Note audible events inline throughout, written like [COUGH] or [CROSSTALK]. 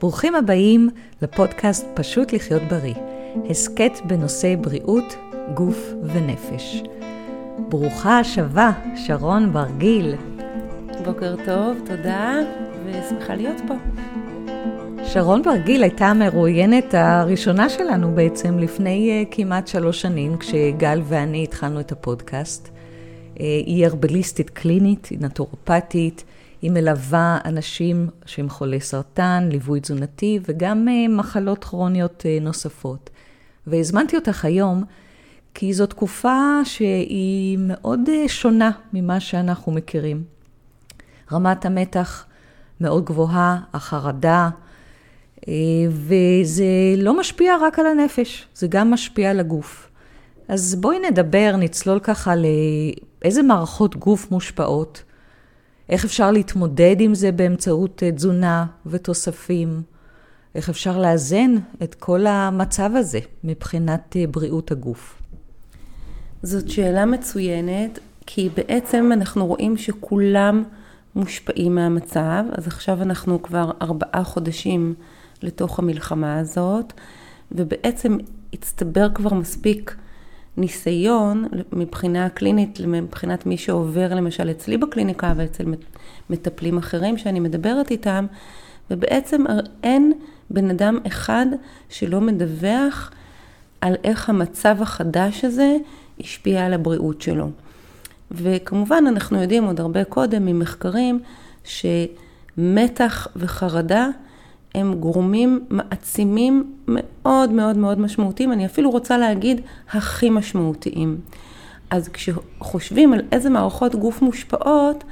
ברוכים הבאים לפודקאסט פשוט לחיות בריא, הסכת בנושא בריאות, גוף ונפש. ברוכה השבה, שרון ברגיל. בוקר טוב, תודה, ושמחה להיות פה. שרון ברגיל הייתה המרואיינת הראשונה שלנו בעצם לפני uh, כמעט שלוש שנים, כשגל ואני התחלנו את הפודקאסט. Uh, היא הרבליסטית קלינית, היא נטורופטית, היא מלווה אנשים שהם חולי סרטן, ליווי תזונתי וגם uh, מחלות כרוניות uh, נוספות. והזמנתי אותך היום כי זו תקופה שהיא מאוד uh, שונה ממה שאנחנו מכירים. רמת המתח מאוד גבוהה, החרדה, אה, וזה לא משפיע רק על הנפש, זה גם משפיע על הגוף. אז בואי נדבר, נצלול ככה לאיזה מערכות גוף מושפעות, איך אפשר להתמודד עם זה באמצעות אה, תזונה ותוספים, איך אפשר לאזן את כל המצב הזה מבחינת אה, בריאות הגוף. זאת שאלה מצוינת, כי בעצם אנחנו רואים שכולם מושפעים מהמצב, אז עכשיו אנחנו כבר ארבעה חודשים לתוך המלחמה הזאת, ובעצם הצטבר כבר מספיק ניסיון מבחינה קלינית, מבחינת מי שעובר למשל אצלי בקליניקה ואצל מטפלים אחרים שאני מדברת איתם, ובעצם אין בן אדם אחד שלא מדווח על איך המצב החדש הזה השפיע על הבריאות שלו. וכמובן אנחנו יודעים עוד הרבה קודם ממחקרים שמתח וחרדה הם גורמים מעצימים מאוד מאוד מאוד משמעותיים, אני אפילו רוצה להגיד הכי משמעותיים. אז כשחושבים על איזה מערכות גוף מושפעות,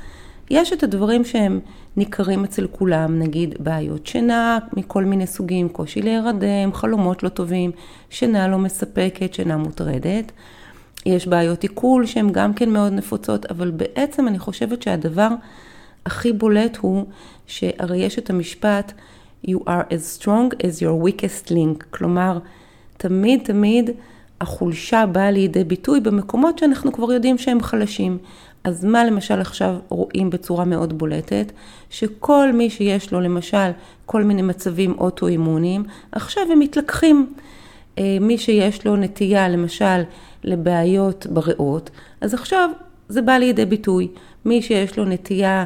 יש את הדברים שהם ניכרים אצל כולם, נגיד בעיות שינה מכל מיני סוגים, קושי להירדם, חלומות לא טובים, שינה לא מספקת, שינה מוטרדת. יש בעיות עיכול שהן גם כן מאוד נפוצות, אבל בעצם אני חושבת שהדבר הכי בולט הוא שהרי יש את המשפט You are as strong as your weakest link, כלומר, תמיד תמיד החולשה באה לידי ביטוי במקומות שאנחנו כבר יודעים שהם חלשים. אז מה למשל עכשיו רואים בצורה מאוד בולטת? שכל מי שיש לו למשל כל מיני מצבים אוטואימוניים, עכשיו הם מתלקחים. אה, מי שיש לו נטייה למשל לבעיות בריאות, אז עכשיו זה בא לידי ביטוי. מי שיש לו נטייה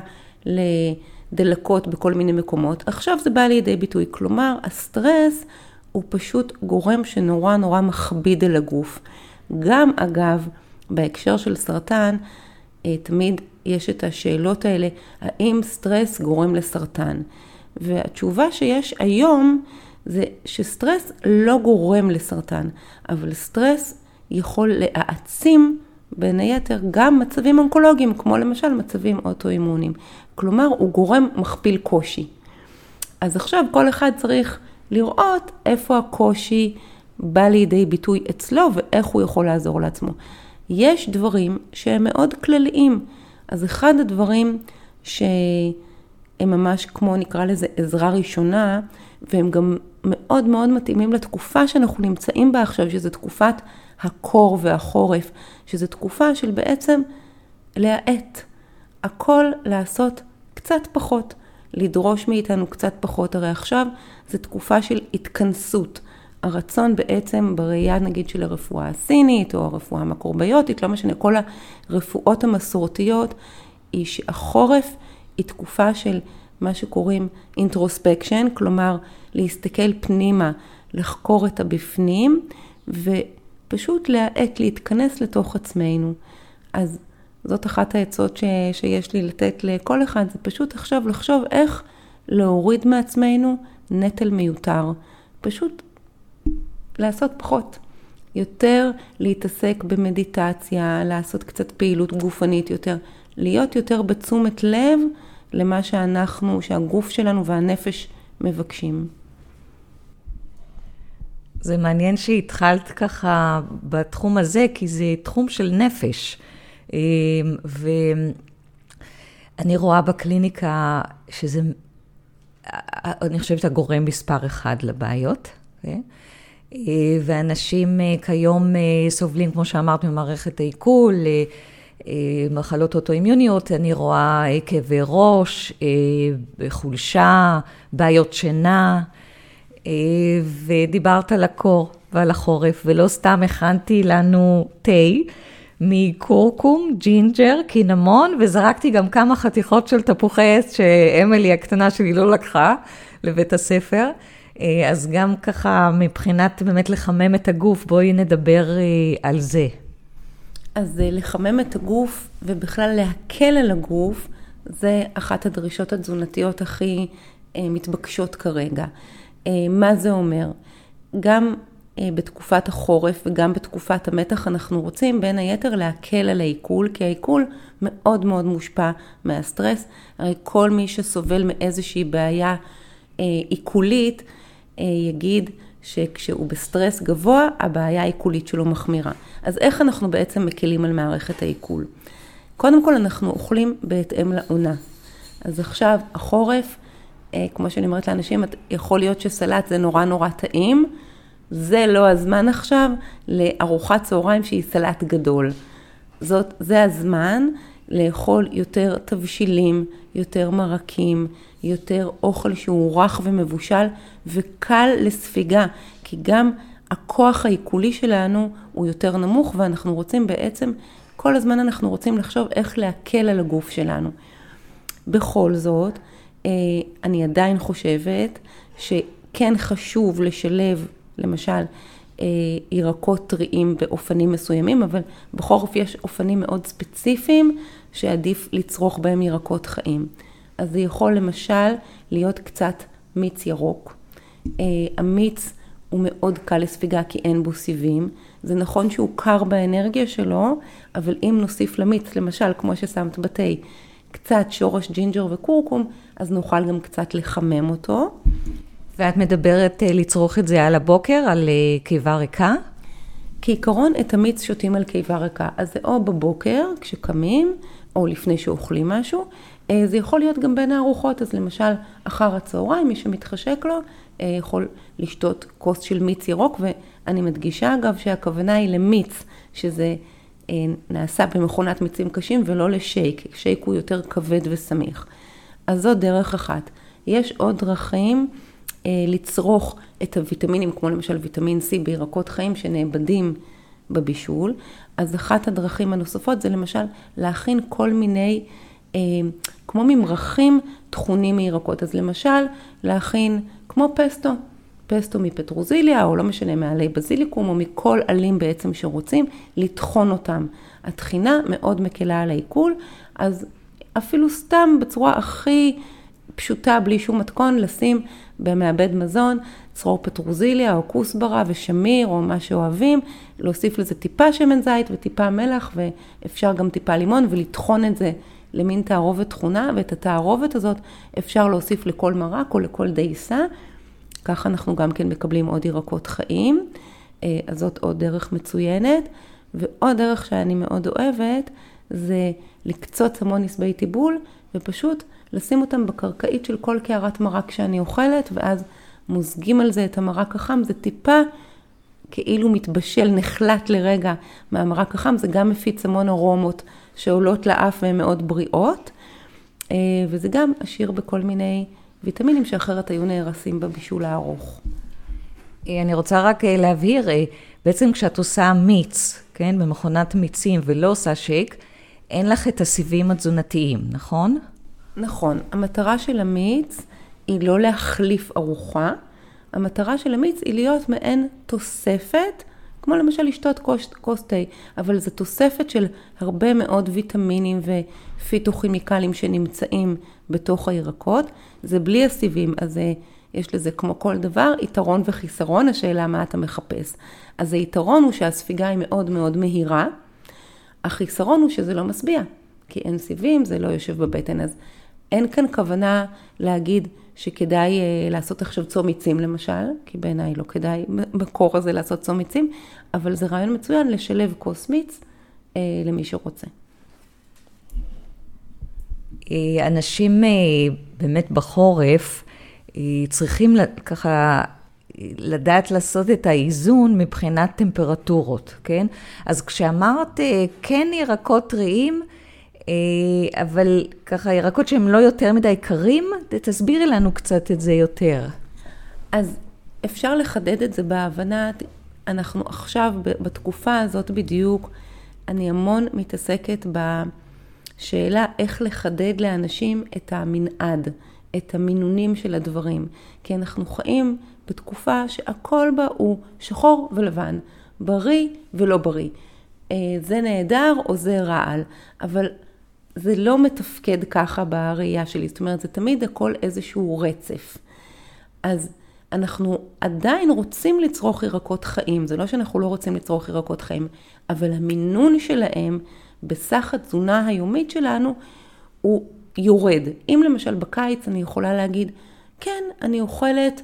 לדלקות בכל מיני מקומות, עכשיו זה בא לידי ביטוי. כלומר, הסטרס הוא פשוט גורם שנורא נורא מכביד על הגוף. גם אגב, בהקשר של סרטן, אה, תמיד יש את השאלות האלה, האם סטרס גורם לסרטן? והתשובה שיש היום זה שסטרס לא גורם לסרטן, אבל סטרס יכול להעצים בין היתר גם מצבים אונקולוגיים, כמו למשל מצבים אוטואימוניים. כלומר, הוא גורם מכפיל קושי. אז עכשיו כל אחד צריך לראות איפה הקושי בא לידי ביטוי אצלו ואיך הוא יכול לעזור לעצמו. יש דברים שהם מאוד כלליים. אז אחד הדברים שהם ממש כמו נקרא לזה עזרה ראשונה, והם גם מאוד מאוד מתאימים לתקופה שאנחנו נמצאים בה עכשיו, שזו תקופת הקור והחורף, שזו תקופה של בעצם להאט. הכל לעשות קצת פחות, לדרוש מאיתנו קצת פחות. הרי עכשיו זו תקופה של התכנסות. הרצון בעצם בראייה נגיד של הרפואה הסינית או הרפואה המקרוביוטית, לא משנה, כל הרפואות המסורתיות, היא שהחורף היא תקופה של מה שקוראים אינטרוספקשן, כלומר להסתכל פנימה, לחקור את הבפנים ופשוט להאט, להתכנס לתוך עצמנו. אז זאת אחת העצות ש, שיש לי לתת לכל אחד, זה פשוט עכשיו לחשוב איך להוריד מעצמנו נטל מיותר. פשוט לעשות פחות. יותר להתעסק במדיטציה, לעשות קצת פעילות גופנית יותר, להיות יותר בתשומת לב למה שאנחנו, שהגוף שלנו והנפש מבקשים. זה מעניין שהתחלת ככה בתחום הזה, כי זה תחום של נפש. אמ, ואני רואה בקליניקה שזה, אני חושבת, הגורם מספר אחד לבעיות. אוקיי? ואנשים אה, כיום אה, סובלים, כמו שאמרת, ממערכת העיכול, מחלות אוטואימיוניות, אני רואה כאבי ראש, חולשה, בעיות שינה, ודיברת על הקור ועל החורף, ולא סתם הכנתי לנו תה. מקורקום, ג'ינג'ר, קינמון, וזרקתי גם כמה חתיכות של תפוחי עץ שאמילי הקטנה שלי לא לקחה לבית הספר. אז גם ככה מבחינת באמת לחמם את הגוף, בואי נדבר על זה. אז לחמם את הגוף ובכלל להקל על הגוף, זה אחת הדרישות התזונתיות הכי מתבקשות כרגע. מה זה אומר? גם בתקופת החורף וגם בתקופת המתח אנחנו רוצים בין היתר להקל על העיכול, כי העיכול מאוד מאוד מושפע מהסטרס. הרי כל מי שסובל מאיזושהי בעיה עיכולית יגיד שכשהוא בסטרס גבוה, הבעיה העיכולית שלו מחמירה. אז איך אנחנו בעצם מקלים על מערכת העיכול? קודם כל אנחנו אוכלים בהתאם לעונה. אז עכשיו החורף, כמו שאני אומרת לאנשים, יכול להיות שסלט זה נורא נורא טעים. זה לא הזמן עכשיו לארוחת צהריים שהיא סלט גדול. זאת, זה הזמן לאכול יותר תבשילים, יותר מרקים, יותר אוכל שהוא רך ומבושל וקל לספיגה, כי גם הכוח העיכולי שלנו הוא יותר נמוך ואנחנו רוצים בעצם, כל הזמן אנחנו רוצים לחשוב איך להקל על הגוף שלנו. בכל זאת, אה, אני עדיין חושבת שכן חשוב לשלב למשל אה, ירקות טריים באופנים מסוימים, אבל בחורף יש אופנים מאוד ספציפיים שעדיף לצרוך בהם ירקות חיים. אז זה יכול למשל להיות קצת מיץ ירוק. אה, המיץ הוא מאוד קל לספיגה כי אין בו סיבים. זה נכון שהוא קר באנרגיה שלו, אבל אם נוסיף למיץ, למשל, כמו ששמת בתה, קצת שורש ג'ינג'ר וקורקום, אז נוכל גם קצת לחמם אותו. ואת מדברת אה, לצרוך את זה על הבוקר, על אה, קיבה ריקה? כעיקרון, את המיץ שותים על קיבה ריקה. אז זה או בבוקר, כשקמים, או לפני שאוכלים משהו. אה, זה יכול להיות גם בין הארוחות, אז למשל, אחר הצהריים, מי שמתחשק לו, יכול לשתות כוס של מיץ ירוק, ואני מדגישה אגב שהכוונה היא למיץ, שזה נעשה במכונת מיצים קשים ולא לשייק, שייק הוא יותר כבד וסמיך. אז זו דרך אחת. יש עוד דרכים. אה, לצרוך את הוויטמינים, כמו למשל ויטמין C בירקות חיים שנאבדים בבישול, אז אחת הדרכים הנוספות זה למשל להכין כל מיני, אה, כמו ממרחים טחונים מירקות. אז למשל, להכין כמו פסטו, פסטו מפטרוזיליה, או לא משנה, מעלי בזיליקום, או מכל עלים בעצם שרוצים, לטחון אותם. התחינה מאוד מקלה על העיכול, אז אפילו סתם בצורה הכי פשוטה, בלי שום מתכון, לשים במעבד מזון, צרור פטרוזיליה או כוסברה ושמיר או מה שאוהבים, להוסיף לזה טיפה שמן זית וטיפה מלח ואפשר גם טיפה לימון ולטחון את זה למין תערובת תכונה ואת התערובת הזאת אפשר להוסיף לכל מרק או לכל דייסה. ככה אנחנו גם כן מקבלים עוד ירקות חיים, אה, אז זאת עוד דרך מצוינת. ועוד דרך שאני מאוד אוהבת זה לקצוץ המון נסבי טיבול ופשוט לשים אותם בקרקעית של כל קערת מרק שאני אוכלת, ואז מוזגים על זה את המרק החם, זה טיפה כאילו מתבשל, נחלט לרגע מהמרק החם, זה גם מפיץ המון ארומות שעולות לאף והן מאוד בריאות, אה, וזה גם עשיר בכל מיני ויטמינים שאחרת היו נהרסים בבישול הארוך. אה, אני רוצה רק אה, להבהיר, בעצם כשאת עושה מיץ, כן, במכונת מיצים ולא עושה שייק, אין לך את הסיבים התזונתיים, נכון? נכון, המטרה של המיץ היא לא להחליף ארוחה, המטרה של המיץ היא להיות מעין תוספת, כמו למשל לשתות כוס, תה, אבל זו תוספת של הרבה מאוד ויטמינים ופיתוכימיקלים שנמצאים בתוך הירקות, זה בלי הסיבים, אז זה, יש לזה כמו כל דבר יתרון וחיסרון, השאלה מה אתה מחפש. אז היתרון הוא שהספיגה היא מאוד מאוד מהירה, החיסרון הוא שזה לא משביע, כי אין סיבים, זה לא יושב בבטן, אז אין כאן כוונה להגיד שכדאי אה, לעשות עכשיו צום עצים למשל, כי בעיניי לא כדאי בקור הזה לעשות צום עצים, אבל זה רעיון מצוין לשלב כוס מיץ אה, למי שרוצה. אה, אנשים באמת בחורף צריכים ככה לדעת לעשות את האיזון מבחינת טמפרטורות, כן? אז כשאמרת כן ירקות טריים, אבל ככה ירקות שהם לא יותר מדי קרים, תסבירי לנו קצת את זה יותר. אז אפשר לחדד את זה בהבנה, אנחנו עכשיו בתקופה הזאת בדיוק, אני המון מתעסקת בשאלה איך לחדד לאנשים את המנעד, את המינונים של הדברים. כי אנחנו חיים בתקופה שהכל בה הוא שחור ולבן, בריא ולא בריא. אה, זה נהדר או זה רעל, אבל זה לא מתפקד ככה בראייה שלי, זאת אומרת, זה תמיד הכל איזשהו רצף. אז אנחנו עדיין רוצים לצרוך ירקות חיים, זה לא שאנחנו לא רוצים לצרוך ירקות חיים, אבל המינון שלהם בסך התזונה היומית שלנו הוא יורד. אם למשל בקיץ אני יכולה להגיד, כן, אני אוכלת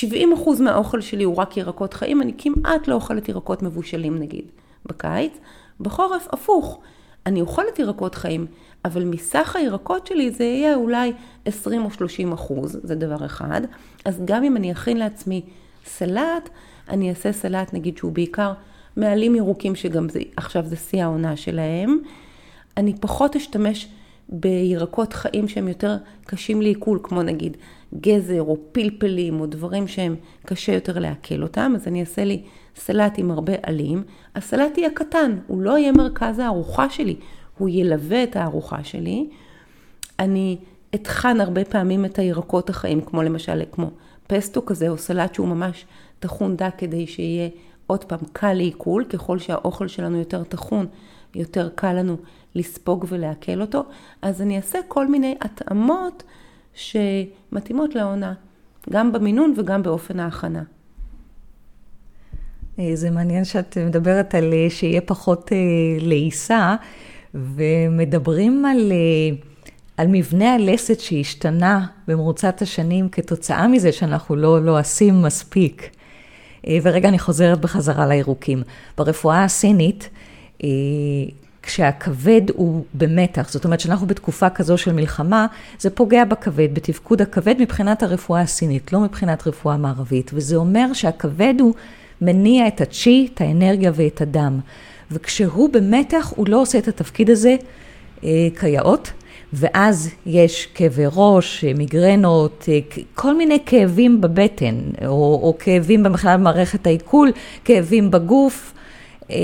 70% מהאוכל שלי הוא רק ירקות חיים, אני כמעט לא אוכלת ירקות מבושלים נגיד בקיץ. בחורף הפוך, אני אוכלת ירקות חיים, אבל מסך הירקות שלי זה יהיה אולי 20 או 30 אחוז, זה דבר אחד. אז גם אם אני אכין לעצמי סלט, אני אעשה סלט נגיד שהוא בעיקר מעלים ירוקים שגם זה, עכשיו זה שיא העונה שלהם. אני פחות אשתמש בירקות חיים שהם יותר קשים לעיכול, כמו נגיד גזר או פלפלים או דברים שהם קשה יותר לעכל אותם, אז אני אעשה לי סלט עם הרבה עלים. הסלט יהיה קטן, הוא לא יהיה מרכז הארוחה שלי, הוא ילווה את הארוחה שלי. אני אטחן הרבה פעמים את הירקות החיים, כמו למשל, כמו פסטו כזה, או סלט שהוא ממש טחון דק כדי שיהיה עוד פעם קל לעיכול, ככל שהאוכל שלנו יותר טחון, יותר קל לנו לספוג ולעכל אותו, אז אני אעשה כל מיני התאמות שמתאימות לעונה, גם במינון וגם באופן ההכנה. אה, זה מעניין שאת מדברת על אה, שיהיה פחות אה, לעיסה, ומדברים על, על מבנה הלסת שהשתנה במרוצת השנים כתוצאה מזה שאנחנו לא לועסים לא מספיק. ורגע אני חוזרת בחזרה לירוקים. ברפואה הסינית, כשהכבד הוא במתח, זאת אומרת שאנחנו בתקופה כזו של מלחמה, זה פוגע בכבד, בתפקוד הכבד מבחינת הרפואה הסינית, לא מבחינת רפואה מערבית, וזה אומר שהכבד הוא מניע את הצ'י, את האנרגיה ואת הדם. וכשהוא במתח, הוא לא עושה את התפקיד הזה אה, כיאות, ואז יש כאבי ראש, מיגרנות, אה, כל מיני כאבים בבטן, או, או כאבים בכלל במערכת העיכול, כאבים בגוף. אה,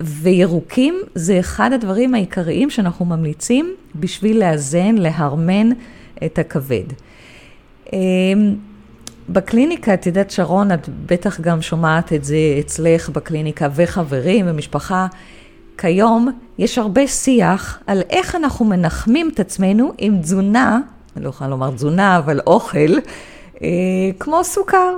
וירוקים זה אחד הדברים העיקריים שאנחנו ממליצים בשביל לאזן, להרמן את הכבד. אה, בקליניקה, את יודעת שרון, את בטח גם שומעת את זה אצלך בקליניקה וחברים ומשפחה. כיום יש הרבה שיח על איך אנחנו מנחמים את עצמנו עם תזונה, אני לא יכולה לומר תזונה, אבל אוכל, אה, כמו סוכר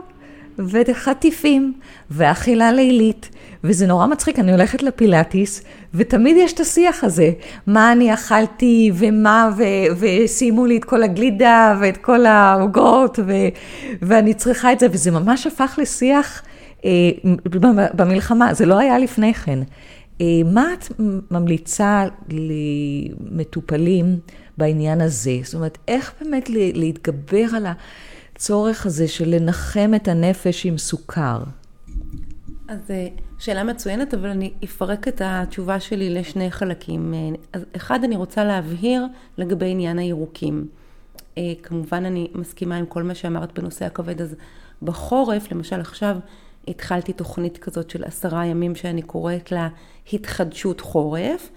וחטיפים ואכילה לילית. וזה נורא מצחיק, אני הולכת לפילאטיס, ותמיד יש את השיח הזה, מה אני אכלתי, ומה, ו- וסיימו לי את כל הגלידה, ואת כל העוגות, ו- ואני צריכה את זה, וזה ממש הפך לשיח אה, במלחמה, זה לא היה לפני כן. אה, מה את ממליצה למטופלים בעניין הזה? זאת אומרת, איך באמת להתגבר על הצורך הזה של לנחם את הנפש עם סוכר? אז אה, שאלה מצוינת, אבל אני אפרק את התשובה שלי לשני חלקים. אז אחד, אני רוצה להבהיר לגבי עניין הירוקים. אה, כמובן, אני מסכימה עם כל מה שאמרת בנושא הכבד, אז בחורף, למשל עכשיו, התחלתי תוכנית כזאת של עשרה ימים שאני קוראת לה התחדשות חורף,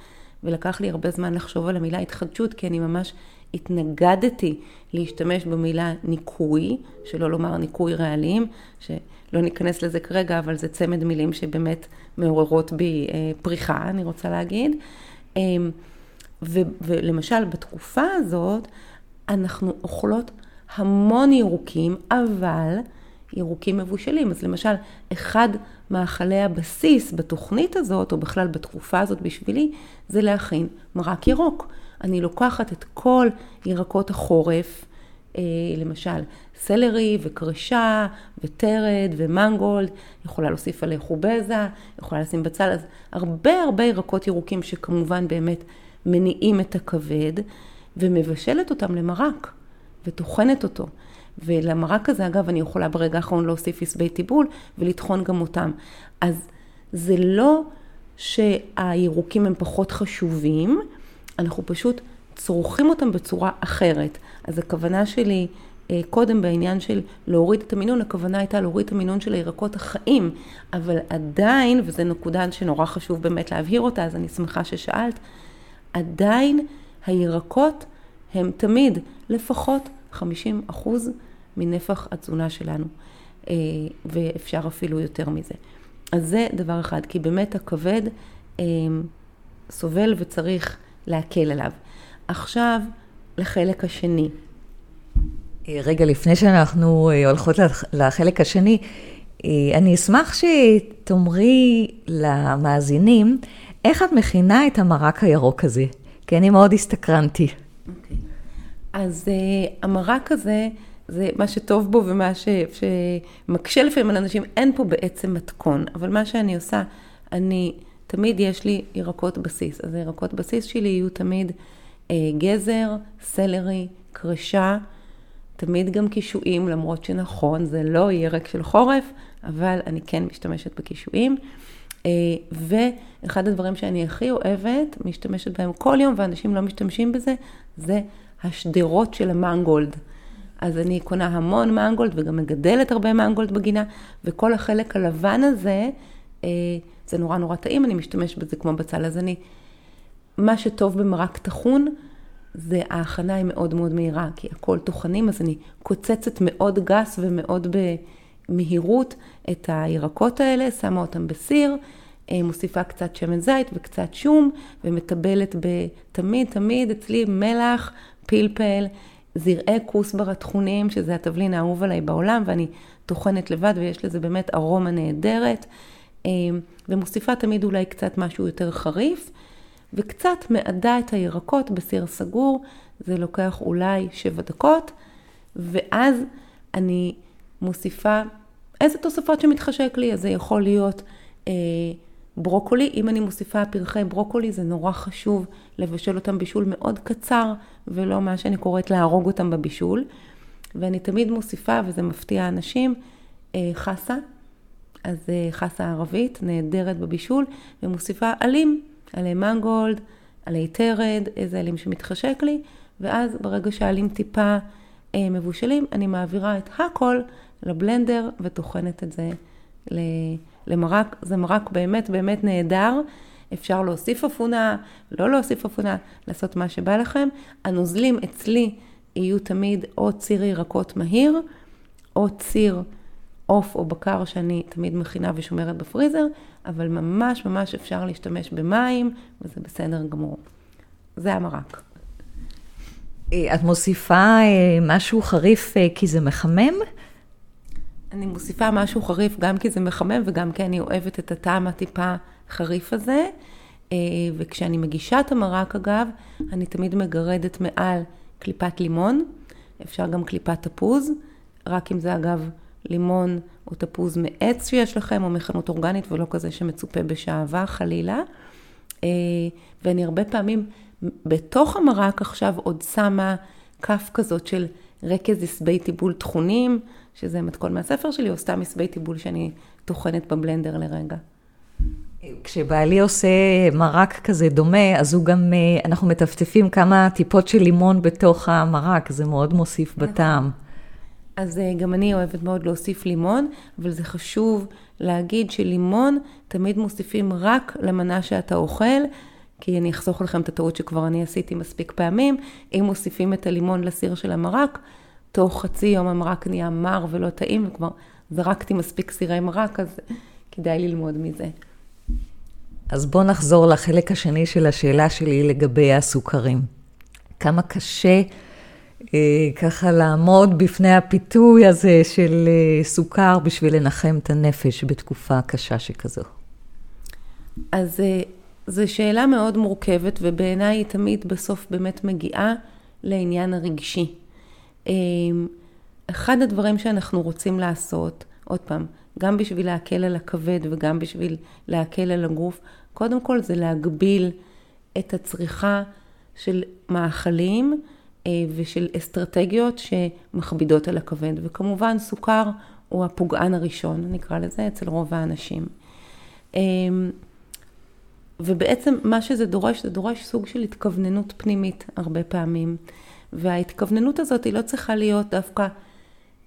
ולקח לי הרבה זמן לחשוב על המילה התחדשות, כי אני ממש התנגדתי להשתמש במילה ניקוי, שלא לומר ניקוי רעלים, ש... לא ניכנס לזה כרגע, אבל זה צמד מילים שבאמת מעוררות בי אה, פריחה, אני רוצה להגיד. אה, ו, ולמשל, בתקופה הזאת, אנחנו אוכלות המון ירוקים, אבל ירוקים מבושלים. אז למשל, אחד מאכלי הבסיס בתוכנית הזאת, או בכלל בתקופה הזאת בשבילי, זה להכין מרק ירוק. אני לוקחת את כל ירקות החורף, למשל סלרי וקרשה וטרד ומנגולד, יכולה להוסיף עליה חובזה, יכולה לשים בצל, אז הרבה הרבה ירקות ירוקים שכמובן באמת מניעים את הכבד, ומבשלת אותם למרק וטוחנת אותו. ולמרק הזה, אגב, אני יכולה ברגע האחרון להוסיף עשבי טיבול ולטחון גם אותם. אז זה לא שהירוקים הם פחות חשובים, אנחנו פשוט צורכים אותם בצורה אחרת. אז הכוונה שלי אה, קודם בעניין של להוריד את המינון, הכוונה הייתה להוריד את המינון של הירקות החיים, אבל עדיין, וזו נקודה שנורא חשוב באמת להבהיר אותה, אז אני שמחה ששאלת, עדיין הירקות הם תמיד לפחות 50 אחוז מנפח התזונה שלנו, אה, ואפשר אפילו יותר מזה. אז זה דבר אחד, כי באמת הכבד אה, סובל וצריך להקל עליו. עכשיו לחלק השני. אה, רגע, לפני שאנחנו אה, הולכות לחלק השני, אה, אני אשמח שתאמרי למאזינים איך את מכינה את המרק הירוק הזה, כי אני מאוד הסתקרנתי. Okay. אוקיי. אז uh, המרק הזה, זה מה שטוב בו ומה ש, שמקשה לפעמים על אנשים, אין פה בעצם מתכון, אבל מה שאני עושה, אני, תמיד יש לי ירקות בסיס, אז הירקות בסיס שלי יהיו תמיד גזר, סלרי, קרשה, תמיד גם קישואים, למרות שנכון, זה לא ירק של חורף, אבל אני כן משתמשת בקישואים. אה, ואחד הדברים שאני הכי אוהבת, משתמשת בהם כל יום, ואנשים לא משתמשים בזה, זה השדרות של המנגולד. אז אני קונה המון מנגולד וגם מגדלת הרבה מנגולד בגינה, וכל החלק הלבן הזה, אה, זה נורא נורא טעים, אני משתמשת בזה כמו בצל. אז אני, מה שטוב במרק טחון, זה ההכנה היא מאוד מאוד מהירה, כי הכל טוחנים, אז אני קוצצת מאוד גס ומאוד במהירות את הירקות האלה, שמה אותם בסיר, אה, מוסיפה קצת שמן זית וקצת שום, ומטבלת בתמיד, תמיד אצלי מלח, פלפל, זרעי כוסבר הטחונים, שזה התבלין האהוב עליי בעולם, ואני טוחנת לבד, ויש לזה באמת ארומה נהדרת, אה, ומוסיפה תמיד אולי קצת משהו יותר חריף. וקצת מעדה את הירקות בסיר סגור, זה לוקח אולי שבע דקות, ואז אני מוסיפה איזה תוספות שמתחשק לי, אז זה יכול להיות אה, ברוקולי, אם אני מוסיפה פרחי ברוקולי זה נורא חשוב לבשל אותם בישול מאוד קצר, ולא מה שאני קוראת להרוג אותם בבישול. ואני תמיד מוסיפה, וזה מפתיע אנשים, אה, חסה, אז אה, חסה ערבית, נהדרת בבישול, ומוסיפה עלים. עלי מנגולד, עלי תרד, איזה עלים שמתחשק לי, ואז ברגע שהעלים טיפה אה, מבושלים, אני מעבירה את הכל לבלנדר וטוחנת את זה למרק. זה מרק באמת באמת נהדר. אפשר להוסיף אפונה, לא להוסיף אפונה, לעשות מה שבא לכם. הנוזלים אצלי יהיו תמיד או ציר ירקות מהיר, או ציר עוף או בקר שאני תמיד מכינה ושומרת בפריזר, אבל ממש ממש אפשר להשתמש במים, וזה בסדר גמור. זה המרק. אה, את מוסיפה אה, משהו חריף אה, כי זה מחמם? אני מוסיפה משהו חריף גם כי זה מחמם וגם כי אני אוהבת את הטעם הטיפה חריף הזה. וכשאני מגישה את המרק אגב, אני תמיד מגרדת מעל קליפת לימון, אפשר גם קליפת תפוז, רק אם זה אגב לימון או תפוז מעץ שיש לכם, או מחנות אורגנית, ולא כזה שמצופה בשעווה, חלילה. אה, ואני הרבה פעמים בתוך המרק עכשיו עוד שמה כף כזאת של רכז עשבי טיבול טחונים, שזה מתכון מהספר שלי, או סתם עשבי טיבול שאני טוחנת בבלנדר לרגע. כשבעלי עושה מרק כזה דומה, אז הוא גם, אה, אנחנו מטפטפים כמה טיפות של לימון בתוך המרק, זה מאוד מוסיף נכון. בטעם. אז אה, גם אני אוהבת מאוד להוסיף לימון, אבל זה חשוב להגיד שלימון תמיד מוסיפים רק למנה שאתה אוכל, כי אני אחסוך לכם את הטעות שכבר אני עשיתי מספיק פעמים. אם מוסיפים את הלימון לסיר של המרק, תוך חצי יום המרק נהיה מר ולא טעים, וכבר זרקתי מספיק סירי מרק, אז כדאי ללמוד מזה. אז בואו נחזור לחלק השני של השאלה שלי לגבי הסוכרים. כמה קשה ככה לעמוד בפני הפיתוי הזה של אה, סוכר בשביל לנחם את הנפש בתקופה קשה שכזו? אז אה, זו שאלה מאוד מורכבת, ובעיניי היא תמיד בסוף באמת מגיעה לעניין הרגשי. אחד הדברים שאנחנו רוצים לעשות, עוד פעם, גם בשביל להקל על הכבד וגם בשביל להקל על הגוף, קודם כל זה להגביל את הצריכה של מאכלים ושל אסטרטגיות שמכבידות על הכבד. וכמובן, סוכר הוא הפוגען הראשון, נקרא לזה, אצל רוב האנשים. ובעצם מה שזה דורש, זה דורש סוג של התכווננות פנימית הרבה פעמים. וההתכווננות הזאת היא לא צריכה להיות דווקא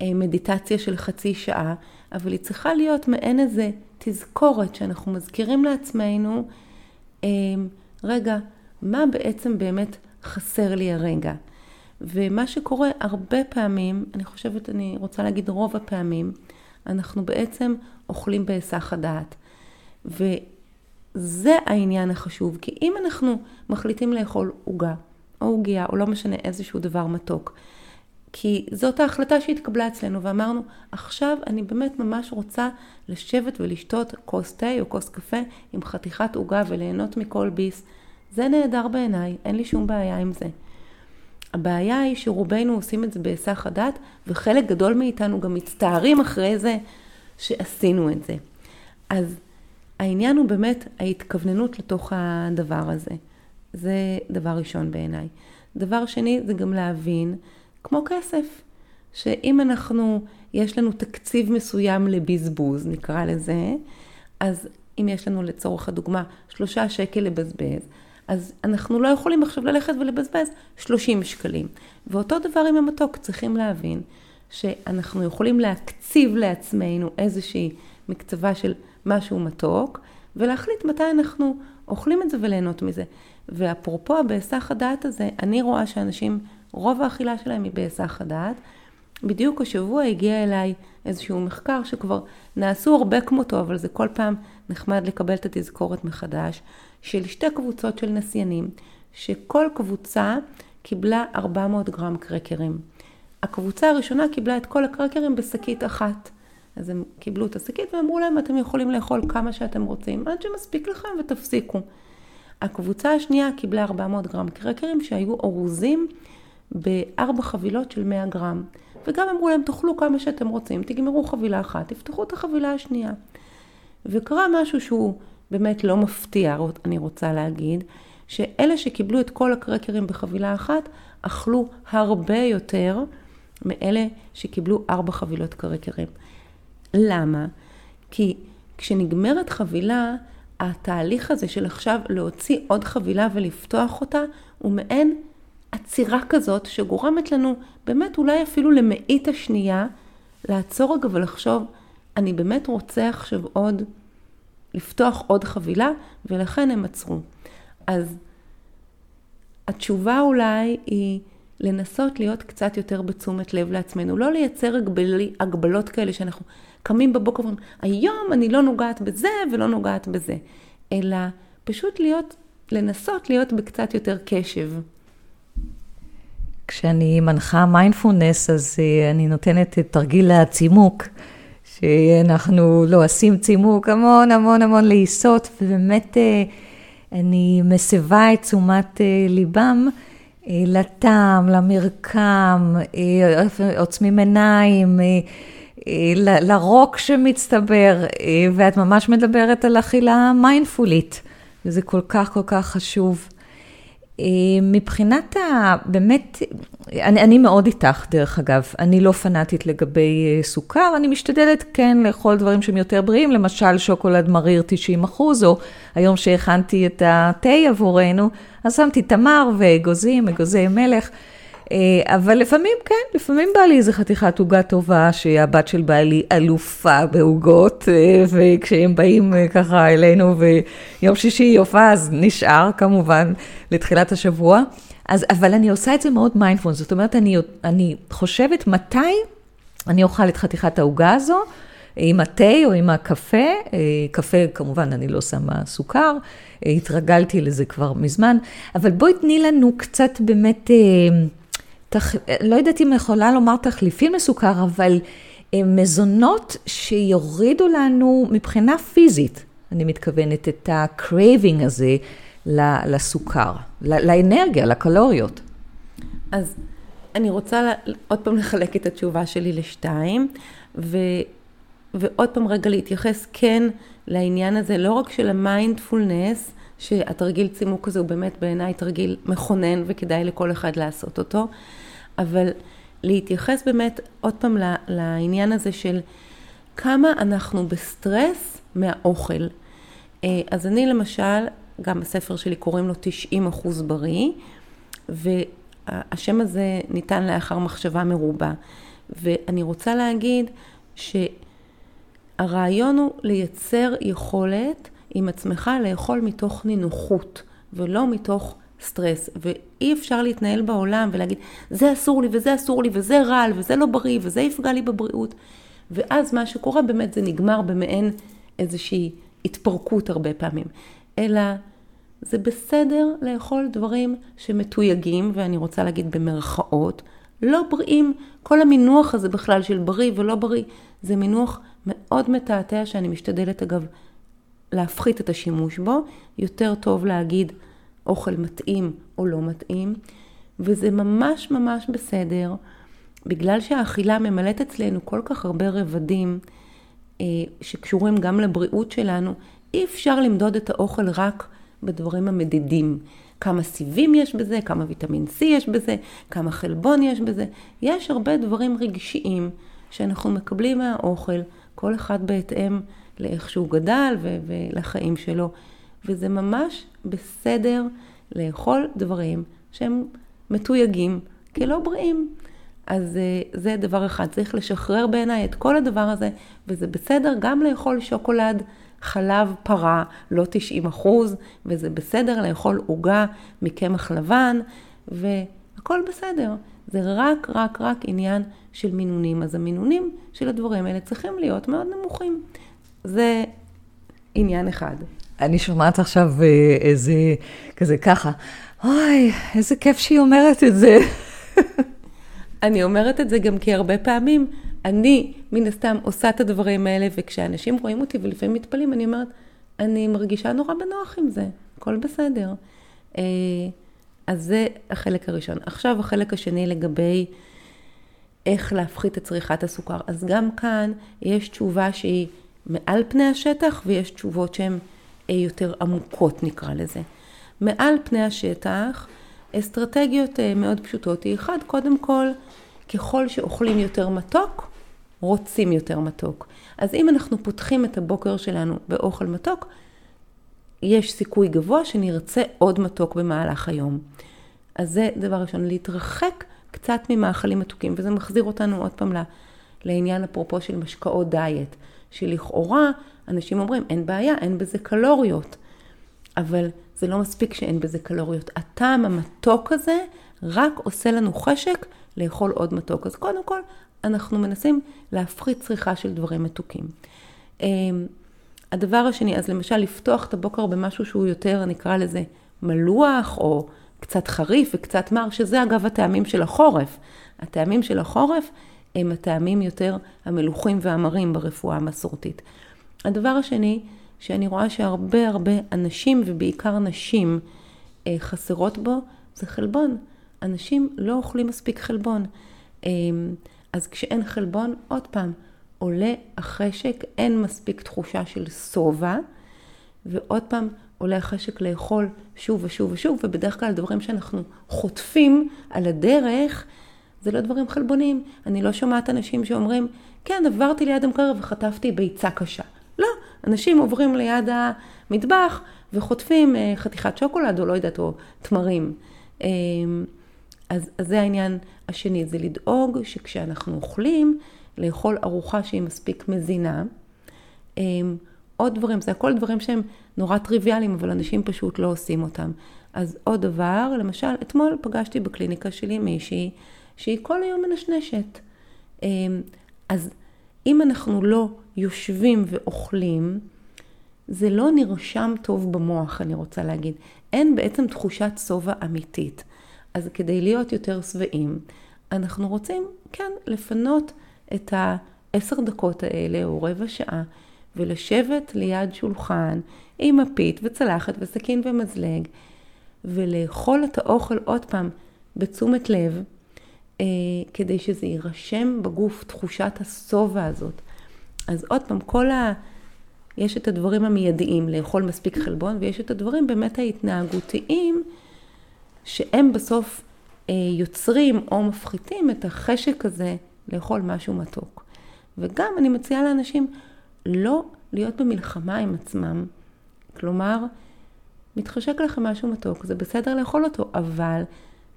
אה, מדיטציה של חצי שעה, אבל היא צריכה להיות מעין איזה תזכורת שאנחנו מזכירים לעצמנו, אה, רגע, מה בעצם באמת חסר לי הרגע? ומה שקורה הרבה פעמים, אני חושבת, אני רוצה להגיד רוב הפעמים, אנחנו בעצם אוכלים בהיסח הדעת. וזה העניין החשוב, כי אם אנחנו מחליטים לאכול עוגה, או עוגיה, או לא משנה איזשהו דבר מתוק, כי זאת ההחלטה שהתקבלה אצלנו, ואמרנו, עכשיו אני באמת ממש רוצה לשבת ולשתות כוס תה או כוס קפה עם חתיכת עוגה וליהנות מכל ביס. זה נהדר בעיניי, אין לי שום בעיה עם זה. הבעיה היא שרובנו עושים את זה בהיסח הדעת, וחלק גדול מאיתנו גם מצטערים אחרי זה שעשינו את זה. אז העניין הוא באמת ההתכווננות לתוך הדבר הזה. זה דבר ראשון בעיניי. דבר שני זה גם להבין, כמו כסף, שאם אנחנו, יש לנו תקציב מסוים לבזבוז, נקרא לזה, אז אם יש לנו לצורך הדוגמה שלושה שקל לבזבז, אז אנחנו לא יכולים עכשיו ללכת ולבזבז 30 שקלים. ואותו דבר עם המתוק, צריכים להבין שאנחנו יכולים להקציב לעצמנו איזושהי מקצבה של משהו מתוק, ולהחליט מתי אנחנו אוכלים את זה וליהנות מזה. ואפרופו בהיסח הדעת הזה, אני רואה שאנשים, רוב האכילה שלהם היא בהיסח הדעת. בדיוק השבוע הגיע אליי איזשהו מחקר שכבר נעשו הרבה כמותו, אבל זה כל פעם נחמד לקבל את התזכורת מחדש, של שתי קבוצות של נסיינים, שכל קבוצה קיבלה 400 גרם קרקרים. הקבוצה הראשונה קיבלה את כל הקרקרים בשקית אחת. אז הם קיבלו את השקית ואמרו להם, אתם יכולים לאכול כמה שאתם רוצים, עד שמספיק לכם ותפסיקו. הקבוצה השנייה קיבלה 400 גרם קרקרים שהיו אורוזים בארבע חבילות של 100 גרם. וגם אמרו להם, תאכלו כמה שאתם רוצים, תגמרו חבילה אחת, תפתחו את החבילה השנייה. וקרה משהו שהוא באמת לא מפתיע, אני רוצה להגיד, שאלה שקיבלו את כל הקרקרים בחבילה אחת, אכלו הרבה יותר מאלה שקיבלו ארבע חבילות קרקרים. למה? כי כשנגמרת חבילה, התהליך הזה של עכשיו להוציא עוד חבילה ולפתוח אותה, הוא מעין עצירה כזאת שגורמת לנו באמת אולי אפילו למאית השנייה לעצור רגע ולחשוב, אני באמת רוצה עכשיו עוד, לפתוח עוד חבילה, ולכן הם עצרו. אז התשובה אולי היא לנסות להיות קצת יותר בתשומת לב לעצמנו, לא לייצר הגבלי, הגבלות כאלה שאנחנו קמים בבוקר ואומרים, היום אני לא נוגעת בזה ולא נוגעת בזה, אלא פשוט להיות, לנסות להיות בקצת יותר קשב. כשאני מנחה מיינדפולנס, אז אה, אני נותנת את תרגיל הצימוק, שאנחנו לא עושים צימוק המון המון המון לעיסות, ובאמת אה, אני מסבה את תשומת אה, ליבם לטעם, למרקם, עוצמים עיניים. לרוק שמצטבר, ואת ממש מדברת על אכילה מיינדפולית, וזה כל כך כל כך חשוב. מבחינת ה... באמת, אני, אני מאוד איתך דרך אגב, אני לא פנאטית לגבי סוכר, אני משתדלת כן לאכול דברים שהם יותר בריאים, למשל שוקולד מריר 90 אחוז, או היום שהכנתי את התה עבורנו, אז שמתי תמר ואגוזים, אגוזי מלך. אה, אבל לפעמים, כן, לפעמים בא לי איזה חתיכת עוגה טובה, שהבת של בעלי אלופה בעוגות, אה, וכשהם באים אה, ככה אלינו ויום שישי היא הופעה, אז נשאר כמובן לתחילת השבוע. אז, אבל אני עושה את זה מאוד מיינדפון, זאת אומרת, אני, אני חושבת מתי אני אוכל את חתיכת העוגה הזו, עם התה או עם הקפה, קפה כמובן אני לא שמה סוכר, התרגלתי לזה כבר מזמן, אבל בואי תני לנו קצת באמת... תח... לא יודעת אם יכולה לומר תחליפים לסוכר, אבל אה, מזונות שיורידו לנו מבחינה פיזית, אני מתכוונת, את ה craving הזה לסוכר, לאנרגיה, לקלוריות. אז אני רוצה עוד פעם לחלק את התשובה שלי לשתיים, ו... ועוד פעם רגע להתייחס כן לעניין הזה, לא רק של המיינדפולנס, שתרגיל צימוק הזה הוא באמת בעיניי תרגיל מכונן וכדאי לכל אחד לעשות אותו, אבל להתייחס באמת עוד פעם לעניין הזה של כמה אנחנו בסטרס מהאוכל. אה, אז אני למשל, גם בספר שלי קוראים לו 90 אחוז בריא, והשם הזה ניתן לאחר מחשבה מרובה. ואני רוצה להגיד שהרעיון הוא לייצר יכולת עם עצמך לאכול מתוך נינוחות, ולא מתוך סטרס. ואי אפשר להתנהל בעולם ולהגיד, זה אסור לי וזה אסור לי וזה רע לי וזה לא בריא וזה יפגע לי בבריאות. ואז מה שקורה באמת זה נגמר במעין איזושהי התפרקות הרבה פעמים. אלא זה בסדר לאכול דברים שמתויגים, ואני רוצה להגיד במרכאות, לא בריאים. כל המינוח הזה בכלל של בריא ולא בריא, זה מינוח מאוד מתעתע שאני משתדלת אגב להפחית את השימוש בו. יותר טוב להגיד אוכל מתאים או לא מתאים, וזה ממש ממש בסדר, בגלל שהאכילה ממלאת אצלנו כל כך הרבה רבדים אה, שקשורים גם לבריאות שלנו, אי אפשר למדוד את האוכל רק בדברים המדידים. כמה סיבים יש בזה, כמה ויטמין C יש בזה, כמה חלבון יש בזה. יש הרבה דברים רגשיים שאנחנו מקבלים מהאוכל, כל אחד בהתאם לאיך שהוא גדל ולחיים שלו. וזה ממש בסדר לאכול דברים שהם מתויגים כלא בריאים. אז אה, זה דבר אחד, צריך לשחרר בעיניי את כל הדבר הזה, וזה בסדר גם לאכול שוקולד חלב פרה, לא 90 אחוז, וזה בסדר לאכול עוגה מקמח לבן, והכל בסדר. זה רק, רק, רק עניין של מינונים. אז המינונים של הדברים האלה צריכים להיות מאוד נמוכים. זה עניין אחד. אני שומעת עכשיו אה, איזה, כזה ככה, אוי, איזה כיף שהיא אומרת את זה. אני אומרת את זה גם כי הרבה פעמים אני, מן הסתם, עושה את הדברים האלה, וכשאנשים רואים אותי ולפעמים מתפלאים, אני אומרת, אני מרגישה נורא בנוח עם זה, הכל בסדר. אה, אז זה החלק הראשון. עכשיו החלק השני לגבי איך להפחית את צריכת הסוכר. אז גם כאן יש תשובה שהיא מעל פני השטח, ויש תשובות שהן יותר עמוקות נקרא לזה. מעל פני השטח, אסטרטגיות אה, מאוד פשוטות היא אחד, קודם כל, ככל שאוכלים יותר מתוק, רוצים יותר מתוק. אז אם אנחנו פותחים את הבוקר שלנו באוכל מתוק, יש סיכוי גבוה שנרצה עוד מתוק במהלך היום. אז זה דבר ראשון, להתרחק קצת ממאכלים מתוקים, וזה מחזיר אותנו עוד פעם לעניין אפרופו של משקאות דיאט, שלכאורה אנשים אומרים, אין בעיה, אין בזה קלוריות, אבל זה לא מספיק שאין בזה קלוריות. הטעם המתוק הזה רק עושה לנו חשק לאכול עוד מתוק. אז קודם כל, אנחנו מנסים להפחית צריכה של דברים מתוקים. אמ, הדבר השני, אז למשל לפתוח את הבוקר במשהו שהוא יותר, נקרא לזה מלוח, או קצת חריף וקצת מר, שזה אגב הטעמים של החורף. הטעמים של החורף הם הטעמים יותר המלוכים והמרים ברפואה המסורתית. הדבר השני, שאני רואה שהרבה הרבה אנשים, ובעיקר נשים, אה, חסרות בו, זה חלבון. אנשים לא אוכלים מספיק חלבון. אמ, אז כשאין חלבון, עוד פעם, עולה החשק, אין מספיק תחושה של שובע, ועוד פעם עולה החשק לאכול שוב ושוב ושוב, ובדרך כלל דברים שאנחנו חוטפים על הדרך, זה לא דברים חלבוניים. אני לא שומעת אנשים שאומרים, כן, עברתי ליד המקרר וחטפתי ביצה קשה. לא, אנשים עוברים ליד המטבח וחוטפים אה, חתיכת שוקולד או לא יודעת, או תמרים. אמ, אז, אז זה העניין השני, זה לדאוג שכשאנחנו אוכלים, לאכול ארוחה שהיא מספיק מזינה. אמ, עוד דברים, זה הכל דברים שהם נורא טריוויאליים, אבל אנשים פשוט לא עושים אותם. אז עוד דבר, למשל, אתמול פגשתי בקליניקה שלי מישהי שהיא כל היום מנשנשת. אמ, אז אם אנחנו לא יושבים ואוכלים, זה לא נרשם טוב במוח, אני רוצה להגיד. אין בעצם תחושת שובע אמיתית. אז כדי להיות יותר שבעים, אנחנו רוצים, כן, לפנות את העשר דקות האלה או רבע שעה ולשבת ליד שולחן עם מפית וצלחת וסכין ומזלג ולאכול את האוכל עוד פעם בתשומת לב, אה, כדי שזה יירשם בגוף תחושת השובע הזאת. אז עוד פעם, כל יש את הדברים המיידיים, לאכול מספיק חלבון, ויש את הדברים באמת ההתנהגותיים, שהם בסוף אה, יוצרים או מפחיתים את החשק הזה לאכול משהו מתוק. וגם אני מציעה לאנשים לא להיות במלחמה עם עצמם. כלומר, מתחשק לכם משהו מתוק, זה בסדר לאכול אותו, אבל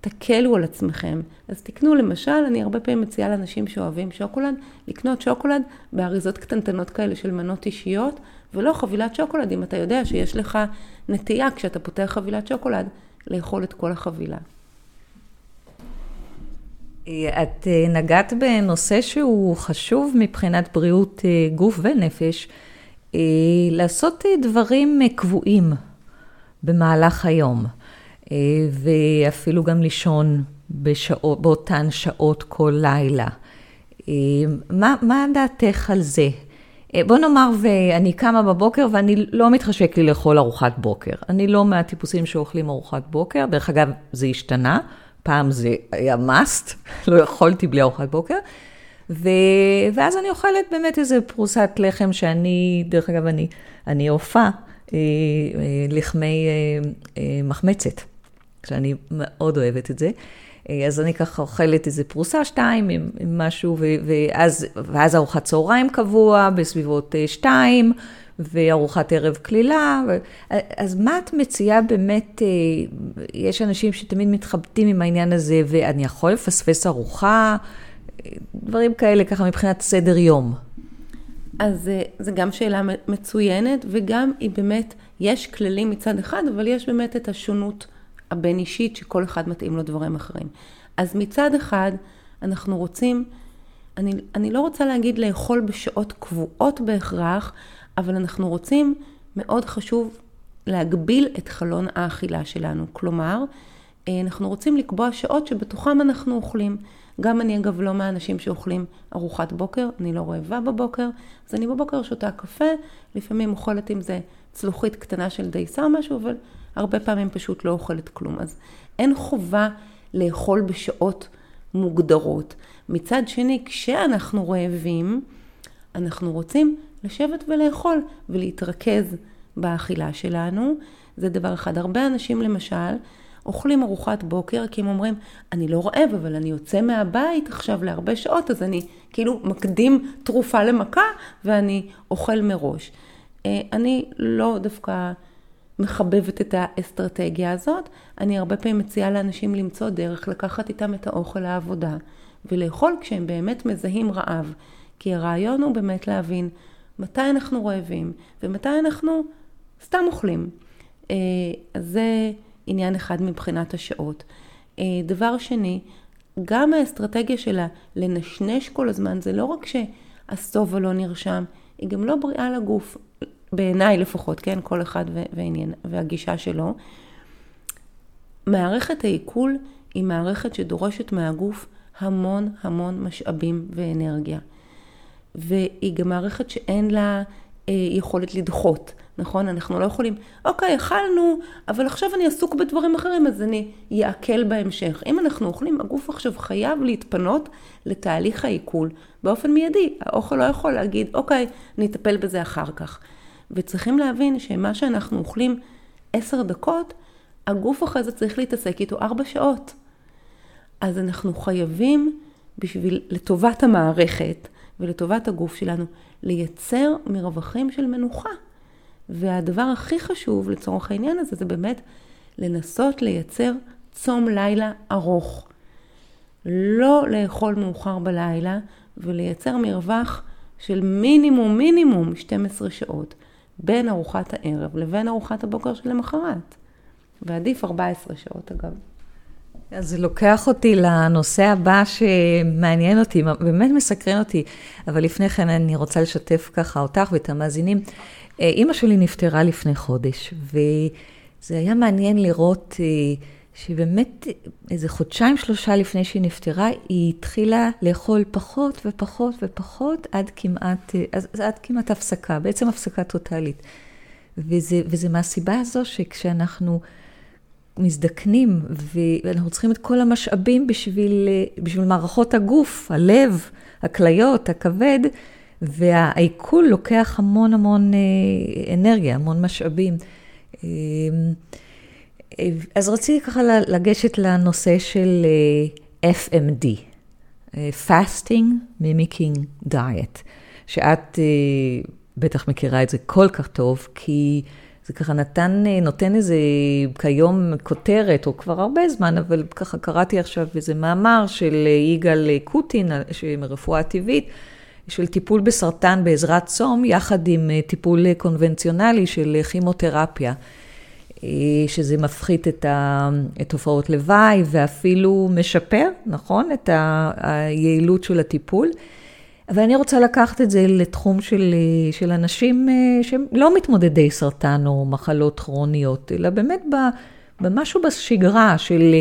תקלו על עצמכם. אז תקנו למשל, אני הרבה פעמים מציעה לאנשים שאוהבים שוקולד, לקנות שוקולד באריזות קטנטנות כאלה של מנות אישיות, ולא חבילת שוקולד, אם אתה יודע שיש לך נטייה כשאתה פותח חבילת שוקולד, לאכול את כל החבילה. את אה, נגעת בנושא שהוא חשוב מבחינת בריאות אה, גוף ונפש, אה, לעשות דברים קבועים במהלך היום, ואפילו גם לישון בשעות, באותן שעות כל לילה. מה, מה דעתך על זה? בוא נאמר ואני קמה בבוקר ואני לא מתחשק לי לאכול ארוחת בוקר. אני לא מהטיפוסים שאוכלים ארוחת בוקר, דרך אגב, זה השתנה. פעם זה היה must, [LAUGHS] לא יכולתי בלי ארוחת בוקר. ו... ואז אני אוכלת באמת איזה פרוסת לחם שאני, דרך אגב, אני, אני אופה אה, אה, לחמי אה, אה, מחמצת, שאני מאוד אוהבת את זה. אה, אז אני ככה אוכלת איזה פרוסה שתיים עם, עם משהו, ו, ואז, ואז ארוחת צהריים קבוע בסביבות אה, שתיים, וארוחת ערב קלילה. אז מה את מציעה באמת, אה, יש אנשים שתמיד מתחבטים עם העניין הזה, ואני יכול לפספס ארוחה, דברים כאלה ככה מבחינת סדר יום. אז אה, זו גם שאלה מצוינת, וגם היא באמת, יש כללים מצד אחד, אבל יש באמת את השונות הבין אישית, שכל אחד מתאים לו דברים אחרים. אז מצד אחד, אנחנו רוצים, אני, אני לא רוצה להגיד לאכול בשעות קבועות בהכרח, אבל אנחנו רוצים, מאוד חשוב להגביל את חלון האכילה שלנו. כלומר, אה, אנחנו רוצים לקבוע שעות שבתוכם אנחנו אוכלים. גם אני אגב לא מהאנשים שאוכלים ארוחת בוקר, אני לא רעבה בבוקר, אז אני בבוקר שותה קפה, לפעמים אוכלת עם זה צלוחית קטנה של דייסה או משהו, אבל הרבה פעמים פשוט לא אוכלת כלום. אז אין חובה לאכול בשעות מוגדרות. מצד שני, כשאנחנו רעבים, אנחנו רוצים לשבת ולאכול ולהתרכז באכילה שלנו. זה דבר אחד. הרבה אנשים למשל אוכלים ארוחת בוקר כי הם אומרים, אני לא רעב, אבל אני יוצא מהבית עכשיו להרבה שעות, אז אני כאילו מקדים תרופה למכה ואני אוכל מראש. אה, אני לא דווקא מחבבת את האסטרטגיה הזאת. אני הרבה פעמים מציעה לאנשים למצוא דרך לקחת איתם את האוכל לעבודה ולאכול כשהם באמת מזהים רעב. כי הרעיון הוא באמת להבין מתי אנחנו רעבים ומתי אנחנו סתם אוכלים. אה, אז זה עניין אחד מבחינת השעות. אה, דבר שני, גם האסטרטגיה שלה לנשנש כל הזמן, זה לא רק שהשובע לא נרשם, היא גם לא בריאה לגוף, בעיניי לפחות, כן? כל אחד ועניין, והגישה שלו. מערכת העיכול היא מערכת שדורשת מהגוף המון המון משאבים ואנרגיה. והיא גם מערכת שאין לה אה, יכולת לדחות, נכון? אנחנו לא יכולים, אוקיי, אכלנו, אבל עכשיו אני עסוק בדברים אחרים, אז אני אעכל בהמשך. אם אנחנו אוכלים, הגוף עכשיו חייב להתפנות לתהליך העיכול באופן מיידי. האוכל לא יכול להגיד, אוקיי, אני אטפל בזה אחר כך. וצריכים להבין שמה שאנחנו אוכלים עשר דקות, הגוף אחרי זה צריך להתעסק איתו ארבע שעות. אז אנחנו חייבים, בשביל, לטובת המערכת, ולטובת הגוף שלנו, לייצר מרווחים של מנוחה. והדבר הכי חשוב לצורך העניין הזה זה באמת לנסות לייצר צום לילה ארוך. לא לאכול מאוחר בלילה ולייצר מרווח של מינימום מינימום 12 שעות בין ארוחת הערב לבין ארוחת הבוקר שלמחרת. ועדיף 14 שעות אגב. אז זה לוקח אותי לנושא הבא שמעניין אותי, באמת מסקרן אותי, אבל לפני כן אני רוצה לשתף ככה אותך ואת המאזינים. אה, אימא שלי נפטרה לפני חודש, וזה היה מעניין לראות אה, שבאמת איזה חודשיים שלושה לפני שהיא נפטרה, היא התחילה לאכול פחות ופחות ופחות עד כמעט, אה, עד כמעט הפסקה, בעצם הפסקה טוטאלית. וזה, וזה מהסיבה הזו שכשאנחנו... מזדקנים, ואנחנו צריכים את כל המשאבים בשביל, בשביל מערכות הגוף, הלב, הכליות, הכבד, והעיכול לוקח המון המון אנרגיה, המון משאבים. אז רציתי ככה לגשת לנושא של FMD, Fasting Mimicking Diet, שאת בטח מכירה את זה כל כך טוב, כי זה ככה נתן, נותן איזה כיום כותרת, או כבר הרבה זמן, אבל ככה קראתי עכשיו איזה מאמר של יגאל קוטין, מרפואה טבעית, של טיפול בסרטן בעזרת צום, יחד עם טיפול קונבנציונלי של כימותרפיה, שזה מפחית את התופעות לוואי ואפילו משפר, נכון? את היעילות של הטיפול. אבל אני רוצה לקחת את זה לתחום של, של אנשים שהם לא מתמודדי סרטן או מחלות כרוניות, אלא באמת במשהו בשגרה של,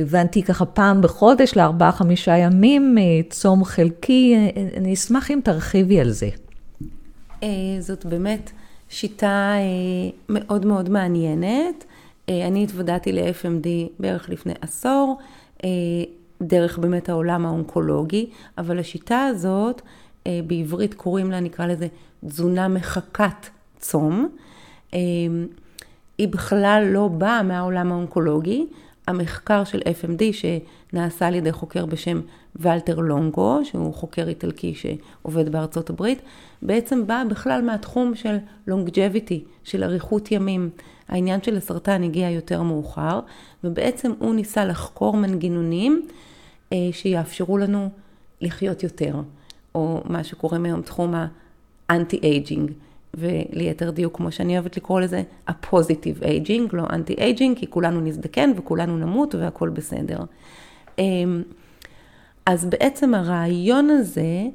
הבנתי ככה פעם בחודש לארבעה, חמישה ימים, צום חלקי, אני אשמח אם תרחיבי על זה. זאת באמת שיטה מאוד מאוד מעניינת. אני התוודעתי ל-FMD בערך לפני עשור. דרך באמת העולם האונקולוגי, אבל השיטה הזאת, אה, בעברית קוראים לה, נקרא לזה, תזונה מחכת צום. אה, היא בכלל לא באה מהעולם האונקולוגי. המחקר של FMD שנעשה על ידי חוקר בשם ולטר לונגו, שהוא חוקר איטלקי שעובד בארצות הברית, בעצם בא בכלל מהתחום של longevity, של אריכות ימים. העניין של הסרטן הגיע יותר מאוחר, ובעצם הוא ניסה לחקור מנגנונים אה, שיאפשרו לנו לחיות יותר, או מה שקוראים היום תחום ה anti-aging, וליתר דיוק, כמו שאני אוהבת לקרוא לזה, ה positive aging, לא anti-aging, כי כולנו נזדקן וכולנו נמות והכל בסדר. אמ, אז בעצם הרעיון הזה אה,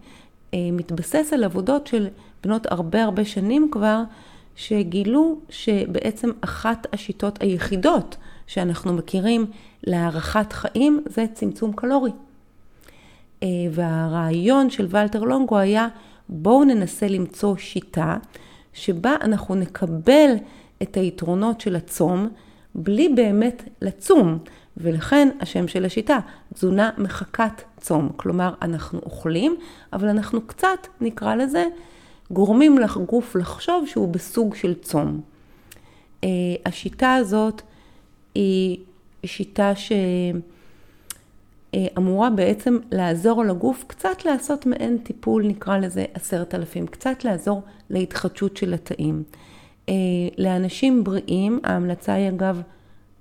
מתבסס על עבודות של בנות הרבה הרבה שנים כבר, שגילו שבעצם אחת השיטות היחידות שאנחנו מכירים להארכת חיים זה צמצום קלורי. אה, והרעיון של ולטר לונגו היה בואו ננסה למצוא שיטה שבה אנחנו נקבל את היתרונות של הצום בלי באמת לצום. ולכן השם של השיטה, תזונה מחכת צום. כלומר, אנחנו אוכלים, אבל אנחנו קצת, נקרא לזה, גורמים לגוף לחשוב שהוא בסוג של צום. אה, השיטה הזאת היא שיטה שאמורה בעצם לעזור לגוף קצת לעשות מעין טיפול, נקרא לזה עשרת אלפים, קצת לעזור להתחדשות של התאים. אה, לאנשים בריאים, ההמלצה היא אגב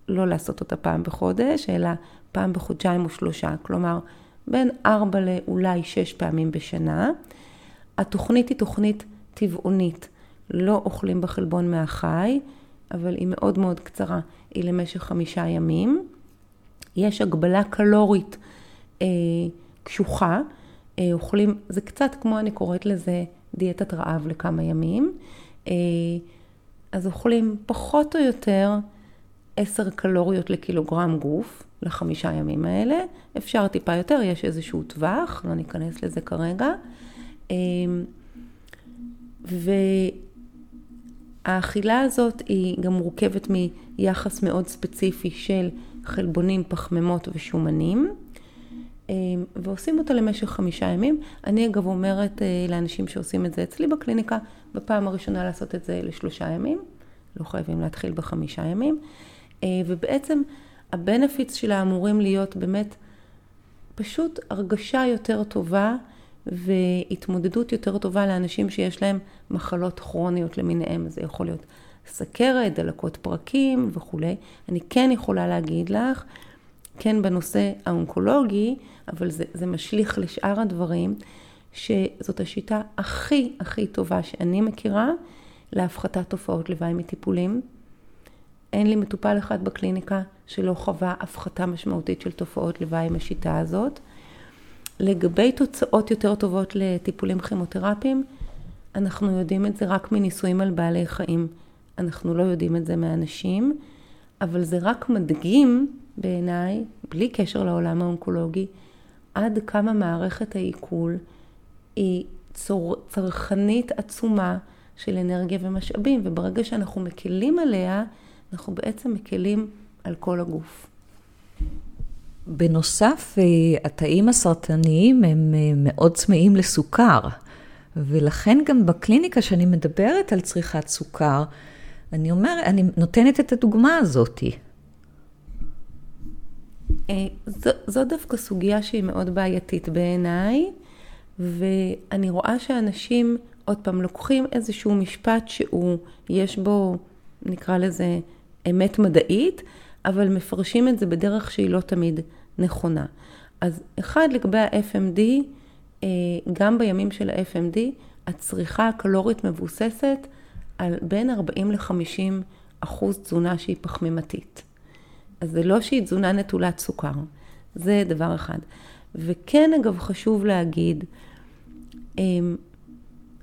לא לעשות אותה פעם בחודש, אלא פעם בחודשיים או שלושה, כלומר בין ארבע לאולי שש פעמים בשנה. התוכנית היא תוכנית טבעונית, לא אוכלים בחלבון מהחי, אבל היא מאוד מאוד קצרה, היא למשך חמישה ימים. יש הגבלה קלורית אה, קשוחה, אה, אוכלים, זה קצת כמו אני קוראת לזה דיאטת רעב לכמה ימים. אה, אז אוכלים פחות או יותר עשר קלוריות לקילוגרם גוף לחמישה ימים האלה. אפשר טיפה יותר, יש איזשהו טווח, לא ניכנס לזה כרגע. אה, והאכילה הזאת היא גם מורכבת מיחס מאוד ספציפי של חלבונים, פחמימות ושומנים, אה, ועושים אותה למשך חמישה ימים. אני אגב אומרת אה, לאנשים שעושים את זה אצלי בקליניקה, בפעם הראשונה לעשות את זה לשלושה ימים, לא חייבים להתחיל בחמישה ימים, ובעצם הבנפיטס שלה אמורים להיות באמת פשוט הרגשה יותר טובה. והתמודדות יותר טובה לאנשים שיש להם מחלות כרוניות למיניהם. זה יכול להיות סכרת, דלקות פרקים וכולי. אני כן יכולה להגיד לך, כן בנושא האונקולוגי, אבל זה, זה משליך לשאר הדברים, שזאת השיטה הכי הכי טובה שאני מכירה להפחתת תופעות לוואי מטיפולים. אין לי מטופל אחד בקליניקה שלא חווה הפחתה משמעותית של תופעות לוואי עם השיטה הזאת. לגבי תוצאות יותר טובות לטיפולים כימותרפיים, אנחנו יודעים את זה רק מניסויים על בעלי חיים. אנחנו לא יודעים את זה מאנשים, אבל זה רק מדגים בעיניי, בלי קשר לעולם האונקולוגי, עד כמה מערכת העיכול היא צור, צרכנית עצומה של אנרגיה ומשאבים, וברגע שאנחנו מקלים עליה, אנחנו בעצם מקלים על כל הגוף. בנוסף, אה, התאים הסרטניים הם אה, מאוד צמאים לסוכר, ולכן גם בקליניקה שאני מדברת על צריכת סוכר, אני אומרת, אני נותנת את הדוגמה הזאתי. אה, זו, זו דווקא סוגיה שהיא מאוד בעייתית בעיניי, ואני רואה שאנשים עוד פעם לוקחים איזשהו משפט שהוא, יש בו, נקרא לזה, אמת מדעית, אבל מפרשים את זה בדרך שהיא לא תמיד נכונה. אז אחד, לגבי ה-FMD, אה, גם בימים של ה-FMD, הצריכה הקלורית מבוססת על בין 40 ל-50 אחוז תזונה שהיא פחמימתית. אז זה לא שהיא תזונה נטולת סוכר, זה דבר אחד. וכן, אגב, חשוב להגיד, אמ,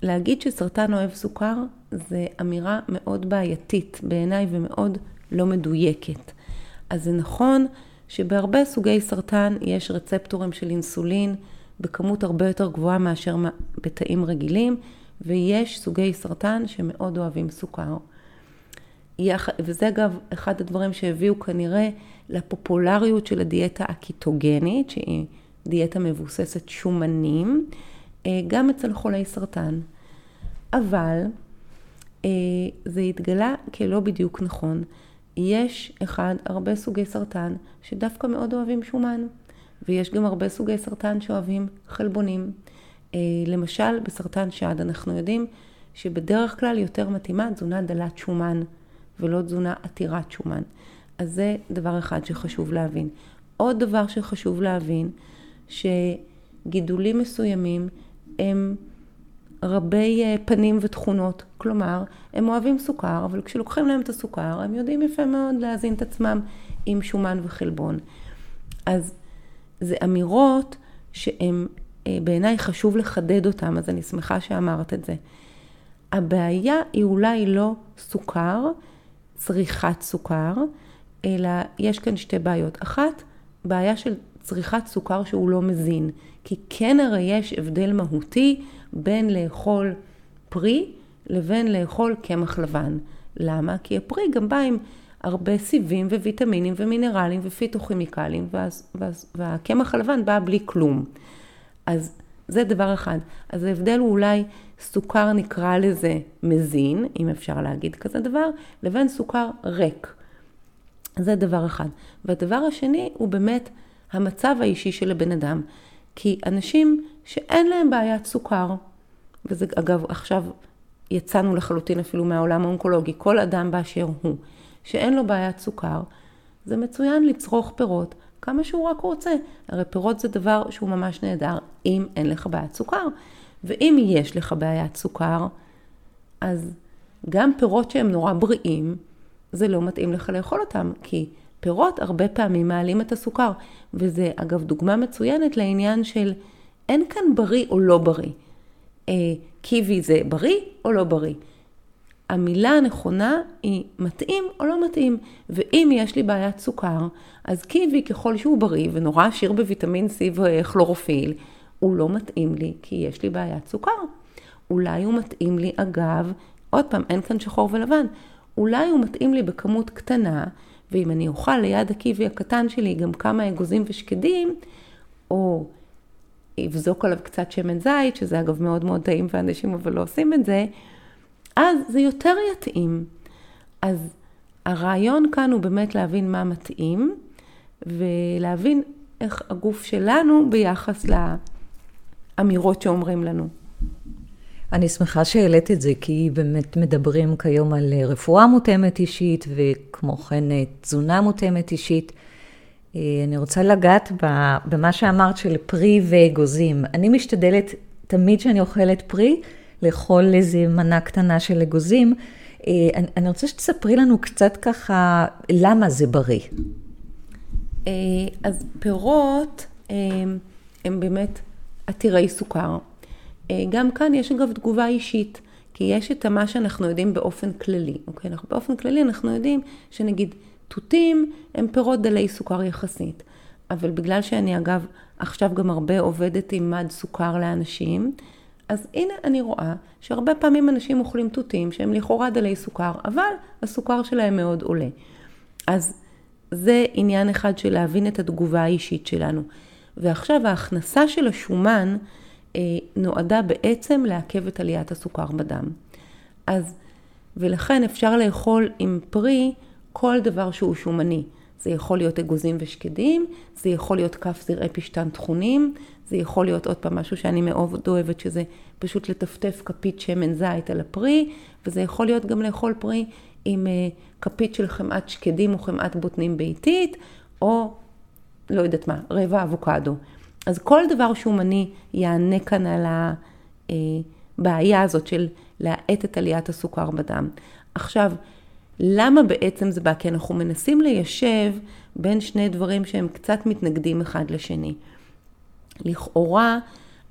להגיד שסרטן אוהב סוכר, זה אמירה מאוד בעייתית בעיניי ומאוד לא מדויקת. אז זה נכון שבהרבה סוגי סרטן יש רצפטורים של אינסולין בכמות הרבה יותר גבוהה מאשר בתאים רגילים, ויש סוגי סרטן שמאוד אוהבים סוכר. וזה אגב אחד הדברים שהביאו כנראה לפופולריות של הדיאטה הקיטוגנית, שהיא דיאטה מבוססת שומנים, אה, גם אצל חולי סרטן. אבל אה, זה התגלה כלא בדיוק נכון. יש אחד, הרבה סוגי סרטן שדווקא מאוד אוהבים שומן, ויש גם הרבה סוגי סרטן שאוהבים חלבונים. אה, למשל, בסרטן שד אנחנו יודעים שבדרך כלל יותר מתאימה תזונה דלת שומן. ולא תזונה עתירת שומן. אז זה דבר אחד שחשוב להבין. עוד דבר שחשוב להבין, שגידולים מסוימים הם רבי אה, פנים ותכונות. כלומר, הם אוהבים סוכר, אבל כשלוקחים להם את הסוכר, הם יודעים יפה מאוד להזין את עצמם עם שומן וחלבון. אז זה אמירות שהן אה, בעיניי חשוב לחדד אותן, אז אני שמחה שאמרת את זה. הבעיה היא אולי לא סוכר, צריכת סוכר, אלא יש כאן שתי בעיות. אחת, בעיה של צריכת סוכר שהוא לא מזין, כי כן הרי יש הבדל מהותי בין לאכול פרי לבין לאכול קמח לבן. למה? כי הפרי גם בא עם הרבה סיבים וויטמינים ומינרלים ופיתוכימיקלים, והקמח הלבן בא בלי כלום. אז זה דבר אחד. אז ההבדל הוא אולי סוכר נקרא לזה מזין, אם אפשר להגיד כזה דבר, לבין סוכר ריק. זה דבר אחד. והדבר השני הוא באמת המצב האישי של הבן אדם. כי אנשים שאין להם בעיית סוכר, וזה אגב עכשיו יצאנו לחלוטין אפילו מהעולם האונקולוגי, כל אדם באשר הוא, שאין לו בעיית סוכר, זה מצוין לצרוך פירות כמה שהוא רק רוצה. הרי פירות זה דבר שהוא ממש נהדר, אם אין לך בעיית סוכר. ואם יש לך בעיית סוכר, אז גם פירות שהם נורא בריאים, זה לא מתאים לך לאכול אותם, כי פירות הרבה פעמים מעלים את הסוכר. וזה אגב דוגמה מצוינת לעניין של אין כאן בריא או לא בריא. אה, קיבי זה בריא או לא בריא. המילה הנכונה היא מתאים או לא מתאים. ואם יש לי בעיית סוכר, אז קיבי ככל שהוא בריא ונורא עשיר בוויטמין C וכלורופיל, הוא לא מתאים לי כי יש לי בעיית סוכר. אולי הוא מתאים לי, אגב, עוד פעם, אין כאן שחור ולבן, אולי הוא מתאים לי בכמות קטנה, ואם אני אוכל ליד הקיבי הקטן שלי גם כמה אגוזים ושקדים, או אבזוק עליו קצת שמן זית, שזה אגב מאוד מאוד טעים ואנשים אבל לא עושים את זה, אז זה יותר יתאים. אז הרעיון כאן הוא באמת להבין מה מתאים, ולהבין איך הגוף שלנו ביחס לאמירות שאומרים לנו. אני שמחה שהעלית את זה, כי באמת מדברים כיום על רפואה מותאמת אישית, וכמו כן אה, תזונה מותאמת אישית. אה, אני רוצה לגעת במה שאמרת של פרי ואגוזים. אני משתדלת תמיד כשאני אוכלת פרי, לאכול איזה מנה קטנה של אגוזים. אה, אני רוצה שתספרי לנו קצת ככה, למה זה בריא. אז פירות הם באמת עתירי סוכר. אה, גם כאן יש אגב תגובה אישית, כי יש את מה שאנחנו יודעים באופן כללי, אוקיי? אנחנו, באופן כללי אנחנו יודעים שנגיד תותים הם פירות דלי סוכר יחסית, אבל בגלל שאני אגב עכשיו גם הרבה עובדת עם מד סוכר לאנשים, אז הנה אני רואה שהרבה פעמים אנשים אוכלים תותים שהם לכאורה דלי סוכר, אבל הסוכר שלהם מאוד עולה. אז זה עניין אחד של להבין את התגובה האישית שלנו. ועכשיו ההכנסה של השומן נועדה בעצם לעכב את עליית הסוכר בדם. אז, ולכן אפשר לאכול עם פרי כל דבר שהוא שומני. זה יכול להיות אגוזים ושקדים, זה יכול להיות כף זרעי פשטן טחונים, זה יכול להיות עוד פעם משהו שאני מאוד אוהבת, שזה פשוט לטפטף כפית שמן זית על הפרי, וזה יכול להיות גם לאכול פרי עם אה, כפית של חמאת שקדים או חמאת בוטנים ביתית, או לא יודעת מה, רבע אבוקדו. אז כל דבר שומני יענה כאן על הבעיה הזאת של להאט את עליית הסוכר בדם. עכשיו, למה בעצם זה בא? כי אנחנו מנסים ליישב בין שני דברים שהם קצת מתנגדים אחד לשני. לכאורה,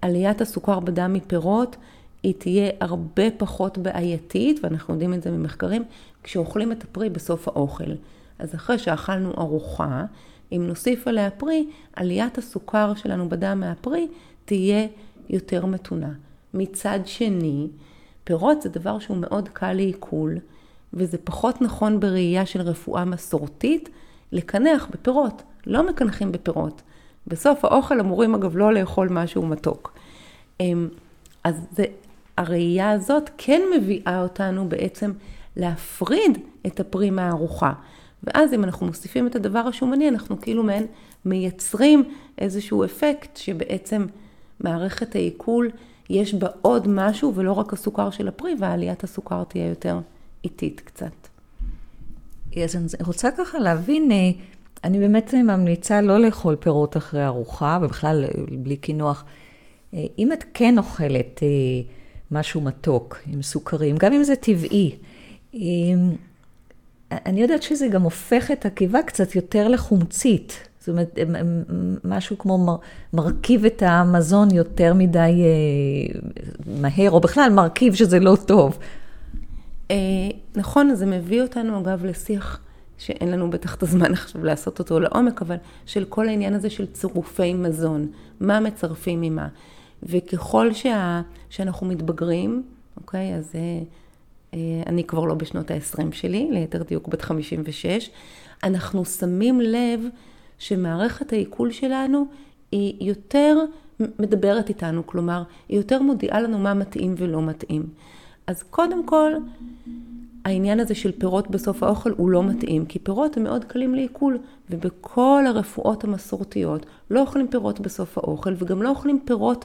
עליית הסוכר בדם מפירות היא תהיה הרבה פחות בעייתית, ואנחנו יודעים את זה ממחקרים, כשאוכלים את הפרי בסוף האוכל. אז אחרי שאכלנו ארוחה, אם נוסיף עליה פרי, עליית הסוכר שלנו בדם מהפרי תהיה יותר מתונה. מצד שני, פירות זה דבר שהוא מאוד קל לעיכול, וזה פחות נכון בראייה של רפואה מסורתית לקנח בפירות. לא מקנחים בפירות. בסוף האוכל אמורים אגב לא לאכול משהו מתוק. אמ, אז זה, הראייה הזאת כן מביאה אותנו בעצם להפריד את הפרי מהארוחה. ואז אם אנחנו מוסיפים את הדבר השומני, אנחנו כאילו מעין מייצרים איזשהו אפקט שבעצם מערכת העיכול, יש בה עוד משהו ולא רק הסוכר של הפרי, ועליית הסוכר תהיה יותר איטית קצת. אז אני רוצה ככה להבין, אה, אני באמת ממליצה לא לאכול פירות אחרי ארוחה, ובכלל בלי קינוח. אה, אם את כן אוכלת אה, משהו מתוק עם סוכרים, גם אם זה טבעי, אני יודעת שזה גם הופך את הקיבה קצת יותר לחומצית. זאת אומרת, משהו כמו מרכיב את המזון יותר מדי מהר, או בכלל מרכיב שזה לא טוב. אה, נכון, זה מביא אותנו אגב לשיח שאין לנו בטח את הזמן עכשיו לעשות אותו לעומק, אבל של כל העניין הזה של צירופי מזון, מה מצרפים ממה. וככל שה, שאנחנו מתבגרים, אוקיי, אז אה, אה, אני כבר לא בשנות ה-20 שלי, ליתר דיוק בת 56, אנחנו שמים לב שמערכת העיכול שלנו היא יותר מדברת איתנו, כלומר, היא יותר מודיעה לנו מה מתאים ולא מתאים. אז קודם כל, העניין הזה של פירות בסוף האוכל הוא לא מתאים, כי פירות הם מאוד קלים לעיכול, ובכל הרפואות המסורתיות לא אוכלים פירות בסוף האוכל, וגם לא אוכלים פירות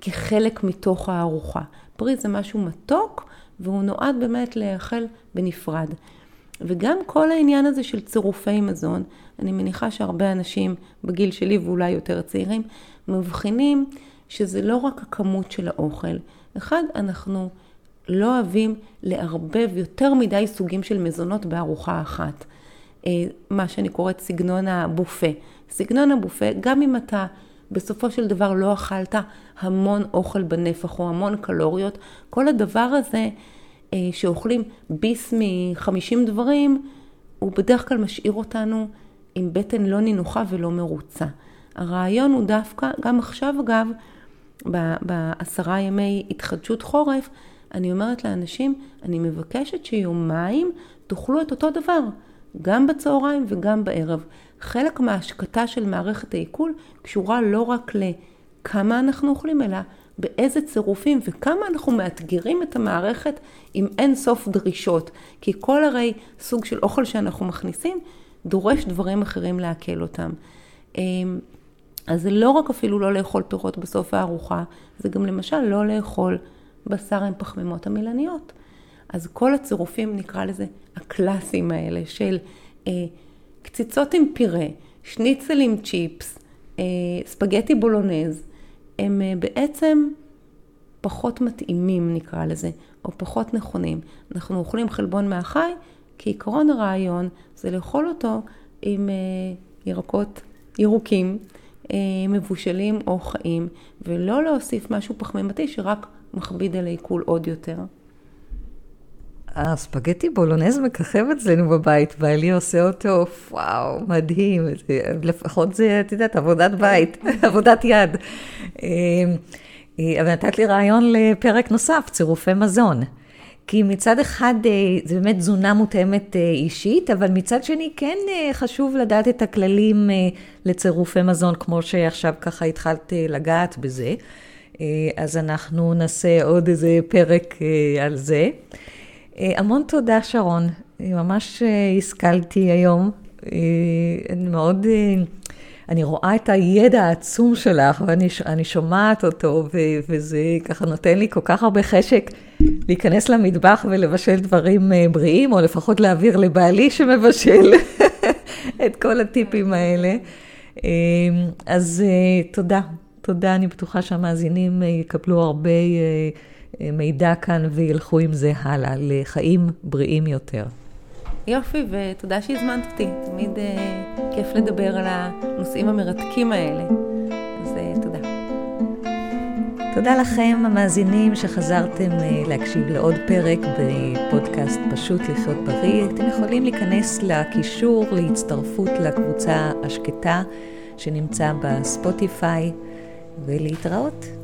כחלק מתוך הארוחה. פרי זה משהו מתוק, והוא נועד באמת לאכל בנפרד. וגם כל העניין הזה של צירופי מזון, אני מניחה שהרבה אנשים בגיל שלי ואולי יותר צעירים, מבחינים שזה לא רק הכמות של האוכל. אחד, אנחנו לא אוהבים לערבב יותר מדי סוגים של מזונות בארוחה אחת. אה, מה שאני קוראת סגנון הבופה. סגנון הבופה, גם אם אתה בסופו של דבר לא אכלת המון אוכל בנפח או המון קלוריות, כל הדבר הזה אה, שאוכלים ביס מ-50 דברים, הוא בדרך כלל משאיר אותנו עם בטן לא נינוחה ולא מרוצה. הרעיון הוא דווקא, גם עכשיו אגב, בעשרה ימי התחדשות חורף, אני אומרת לאנשים, אני מבקשת שיומיים תאכלו את אותו דבר, גם בצהריים וגם בערב. חלק מההשקטה של מערכת העיכול קשורה לא רק לכמה אנחנו אוכלים, אלא באיזה צירופים וכמה אנחנו מאתגרים את המערכת עם אין סוף דרישות. כי כל הרי סוג של אוכל שאנחנו מכניסים דורש דברים אחרים לעכל אותם. אמ, אז זה לא רק אפילו לא לאכול פירות בסוף הארוחה, זה גם למשל לא לאכול בשר עם פחמימות המילניות. אז כל הצירופים, נקרא לזה, הקלאסיים האלה של אה, קציצות עם פירה, שניצל עם צ'יפס, אה, ספגטי בולונז, הם אה, בעצם פחות מתאימים, נקרא לזה, או פחות נכונים. אנחנו אוכלים חלבון מהחי, כי עקרון הרעיון זה לאכול אותו עם אה, ירקות ירוקים, אה, מבושלים או חיים, ולא להוסיף משהו פחמימתי שרק מכביד על העיכול עוד יותר. הספגטי בולונז מככב אצלנו בבית, בעלי עושה אותו, וואו, מדהים. לפחות זה, את יודעת, עבודת בית, [LAUGHS] עבודת יד. אה, אה, אבל נתת לי רעיון לפרק נוסף, צירופי מזון. כי מצד אחד אה, זה באמת תזונה מותאמת אישית, אבל מצד שני כן חשוב לדעת את הכללים לצירופי מזון, כמו שעכשיו ככה התחלת לגעת בזה. אז אנחנו נעשה עוד איזה פרק על זה. המון תודה, שרון. ממש השכלתי היום. אני מאוד... אני רואה את הידע העצום שלך, ואני שומעת אותו, ו, וזה ככה נותן לי כל כך הרבה חשק להיכנס למטבח ולבשל דברים אה, בריאים, או לפחות להעביר לבעלי שמבשל [LAUGHS] את כל הטיפים האלה. אה, אז אה, תודה, תודה, אני בטוחה שהמאזינים יקבלו הרבה מידע כאן וילכו עם זה הלאה, לחיים בריאים יותר. יופי, ותודה שהזמנת אותי. תמיד uh, כיף לדבר על הנושאים המרתקים האלה. אז uh, תודה. תודה לכם, המאזינים, שחזרתם uh, להקשיב לעוד פרק בפודקאסט פשוט לחיות בריא. אתם יכולים להיכנס לקישור להצטרפות לקבוצה השקטה שנמצא בספוטיפיי, ולהתראות.